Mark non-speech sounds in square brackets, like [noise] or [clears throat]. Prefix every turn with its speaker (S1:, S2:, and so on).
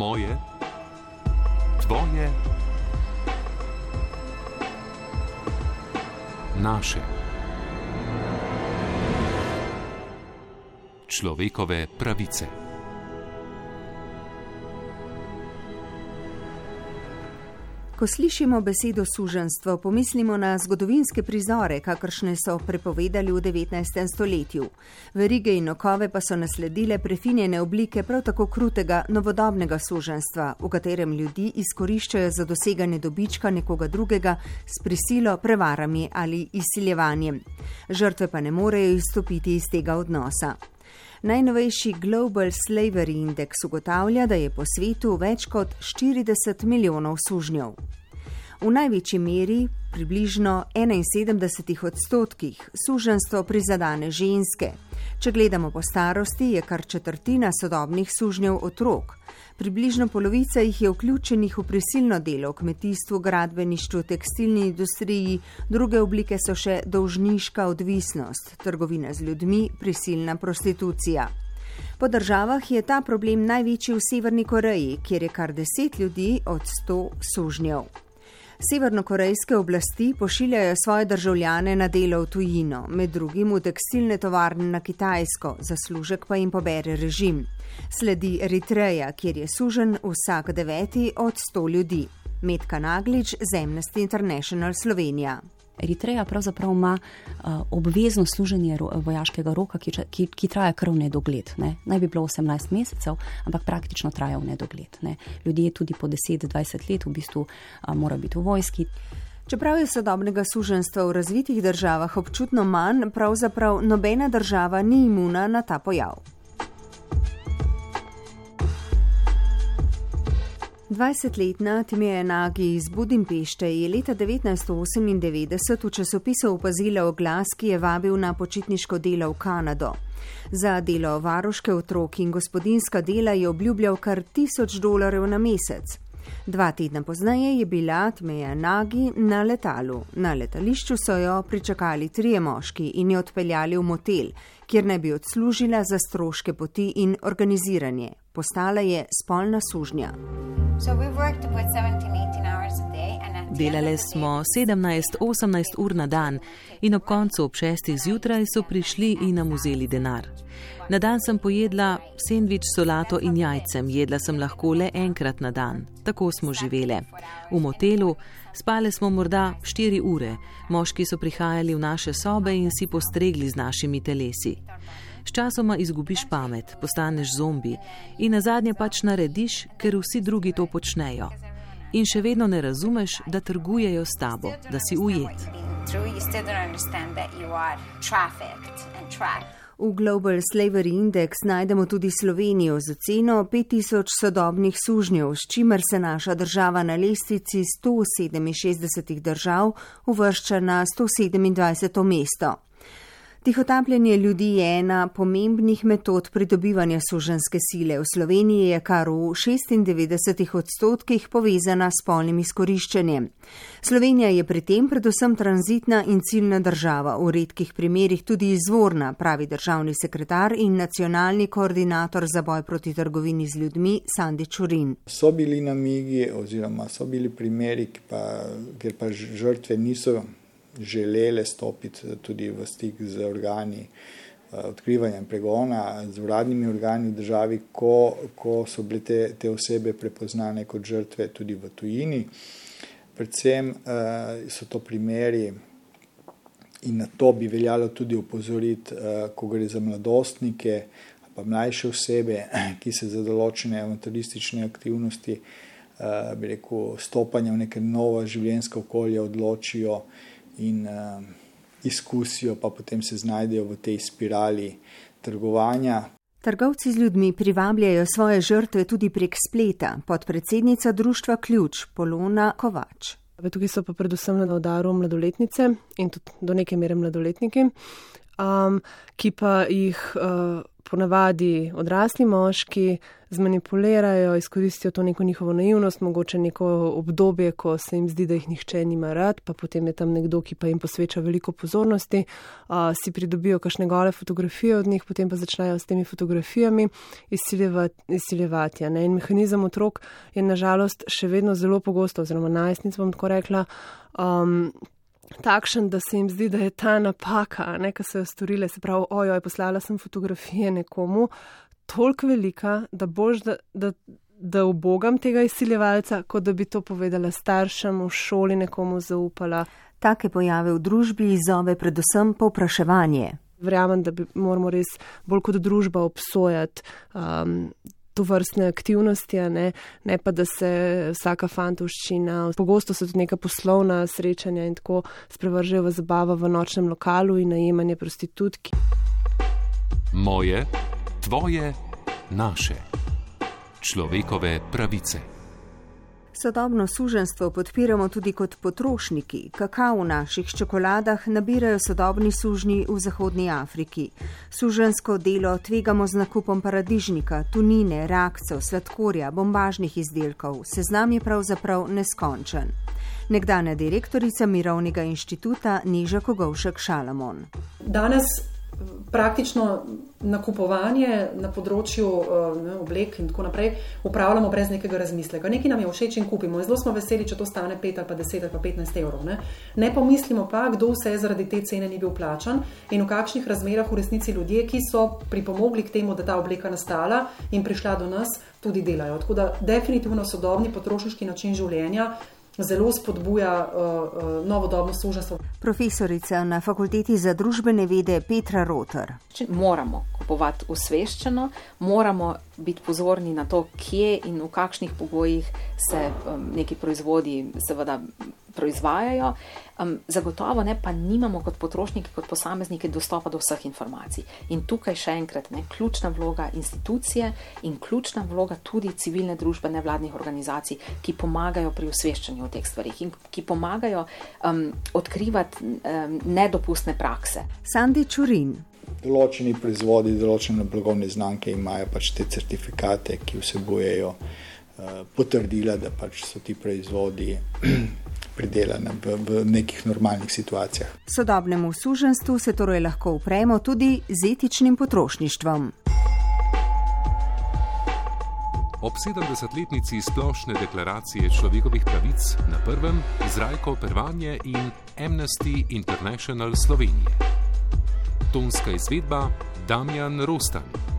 S1: moje, tvoje, naše. Človekove pravice.
S2: Ko slišimo besedo suženstvo, pomislimo na zgodovinske prizore, kakršne so prepovedali v 19. stoletju. Verige in okove pa so nasledile prefinjene oblike prav tako krutega novodobnega suženstva, v katerem ljudi izkoriščajo za doseganje dobička nekoga drugega s prisilo, prevarami ali izsiljevanjem. Žrtve pa ne morejo izstopiti iz tega odnosa. Najnovejši Global Slavery Index ugotavlja, da je po svetu več kot 40 milijonov sužnjev. V največji meri, približno 71 odstotkih, suženstvo prizadane ženske. Če gledamo po starosti, je kar četrtina sodobnih sužnjev otrok. Približno polovica jih je vključenih v prisilno delo v kmetijstvu, gradbeništvu, tekstilni industriji, druge oblike so še dolžniška odvisnost, trgovina z ljudmi, prisilna prostitucija. Po državah je ta problem največji v Severni Koreji, kjer je kar deset ljudi od sto sužnjev. Severnokorejske oblasti pošiljajo svoje državljane na delo v tujino, med drugim v tekstilne tovarne na Kitajsko, zaslužek pa jim pobere režim. Sledi Eritreja, kjer je sužen vsak deveti od sto ljudi. Medka Naglič, Zemnosti International Slovenija.
S3: Eritreja pravzaprav ima uh, obvezno služenje ro, vojaškega roka, ki, ki, ki traja kar v nedogled. Ne. Naj bi bilo 18 mesecev, ampak praktično traja v nedogled. Ne. Ljudje tudi po 10-20 let v bistvu uh, morajo biti v vojski.
S2: Čeprav je sodobnega suženstva v razvitih državah občutno manj, pravzaprav nobena država ni imuna na ta pojav. 20-letna Timija Nagi iz Budimpešte je leta 1998 v časopisu opazila oglas, ki je vabil na počitniško delo v Kanado. Za delo varoške otroki in gospodinska dela je obljubljal kar tisoč dolarjev na mesec. Dva tedna pozneje je bila Tmeja Nagi na letalu. Na letališču so jo pričakali trije moški in jo odpeljali v motel, kjer naj bi odslužila za stroške poti in organiziranje. Postala je spolna sužnja.
S4: Delali smo 17-18 ur na dan in ob koncu ob 6. zjutraj so prišli in nam vzeli denar. Na dan sem pojedla sendvič, solato in jajcem, jedla sem lahko le enkrat na dan. Tako smo živele. V motelu spale smo morda 4 ure, moški so prihajali v naše sobe in si postregli z našimi telesi. Sčasoma izgubiš pamet, postaneš zombi in na zadnje pač narediš, ker vsi drugi to počnejo. In še vedno ne razumeš, da trgujejo s tabo, da si ujet.
S2: V Global Slavery Index najdemo tudi Slovenijo z ceno 5000 sodobnih sužnjev, s čimer se naša država na lestvici 167 držav uvršča na 127. mesto. Tihotapljanje ljudi je ena pomembnih metod pridobivanja suženske sile. V Sloveniji je kar v 96 odstotkih povezana s polnim izkoriščanjem. Slovenija je pri tem predvsem tranzitna in ciljna država, v redkih primerjih tudi izvorna, pravi državni sekretar in nacionalni koordinator za boj proti trgovini z ljudmi Sandi Čurin.
S5: So bili namigi oziroma so bili primeri, pa, kjer pa žrtve niso želele stopiti tudi v stik z organi eh, odkrivanja in pregona, z uradnimi organi v državi, ko, ko so bile te, te osebe prepoznane kot žrtve tudi v tujini. Predvsem uh, so to primeri, in na to bi veljalo tudi upozoriti, uh, ko gre za mladostnike, pa mlajše osebe, [clears throat] ki se za določene avanturistične aktivnosti, bi rekel, stopanja v neke nova življenjska okolja odločijo in uh, izkusijo, pa potem se znajdejo v tej spirali trgovanja.
S2: Trgovci z ljudmi privabljajo svoje žrtve tudi prek spleta, podpredsednica društva Ključ Polona Kovač.
S6: Tukaj so pa predvsem na udaru mladoletnice in tudi do neke mere mladoletniki, um, ki pa jih uh, ponavadi odrasli moški zmanipulirajo, izkoristijo to neko njihovo naivnost, mogoče neko obdobje, ko se jim zdi, da jih nihče nima rad, pa potem je tam nekdo, ki pa jim posveča veliko pozornosti, uh, si pridobijo kakšne gole fotografije od njih, potem pa začnejo s temi fotografijami izsiljevati. izsiljevati In mehanizem otrok je nažalost še vedno zelo pogosto, oziroma najstnic bom tako rekla. Um, takšen, da se jim zdi, da je ta napaka, ki so jo storile, se pravi, ojoj, poslala sem fotografije nekomu, toliko velika, da boš, da, da, da obogam tega izsiljevalca, kot da bi to povedala staršem v šoli, nekomu zaupala.
S2: Take pojave v družbi izzove predvsem povpraševanje.
S6: Verjamem, da bi moramo res bolj kot družba obsojati um, to vrstne aktivnosti, ne? ne pa da se vsaka fantovščina, pogosto so tudi neka poslovna srečanja in tako sprevržejo v zabavo v nočnem lokalu in najemanje prostitutki.
S1: Moje, tvoje, naše. Človekove pravice.
S2: Sodobno suženstvo podpiramo tudi kot potrošniki. Kakav v naših čokoladah nabirajo sodobni sužnji v Zahodnji Afriki. Sužensko delo tvegamo z nakupom paradižnika, tunine, rakcev, sladkorja, bombažnih izdelkov. Seznam je pravzaprav neskončen. Nekdana direktorica Mirovnega inštituta Niža Kogovšek Šalamon.
S7: Danes praktično nakupovanje na področju eh, ne, oblek in tako naprej upravljamo brez nekega razmisleka. Nekaj nam je všeč in kupimo. Zelo smo veseli, če to stane 5 ali pa 10 ali pa 15 evrov. Ne, ne pomislimo pa, kdo vse zaradi te cene ni bil plačan in v kakšnih razmerah v resnici ljudje, ki so pripomogli k temu, da ta obleka nastala in prišla do nas, tudi delajo. Tako da definitivno sodobni potrošniški način življenja zelo spodbuja uh, uh, novodobno služenstvo.
S2: Profesorica na fakulteti za družbene vede Petra Rotar.
S8: Moramo kupovati usveščeno, moramo biti pozorni na to, kje in v kakšnih pogojih se um, neki proizvodi seveda proizvajajo. Um, zagotovo ne, pa nimamo kot potrošniki, kot posamezniki dostopa do vseh informacij. In tukaj še enkrat, ne, ključna vloga institucije in ključna vloga tudi civilne družbe, nevladnih organizacij, ki pomagajo pri osveščanju o teh stvarih in ki pomagajo um, odkrivati um, nedopustne prakse.
S2: Sandi Čurin.
S5: Določeni proizvodi, določene blagovne znamke imajo pač te certifikate, ki vsebujejo uh, potrdila, da pač so ti proizvodi pridelane v, v nekih normalnih situacijah.
S2: Sodobnemu suženstvu se torej lahko upremo tudi z etičnim potrošništvom.
S1: Ob 70-letnici splošne deklaracije človekovih pravic na prvem zrajko Pervanje in Amnesty International Slovenije. Tonska izvedba Damjan Rostan.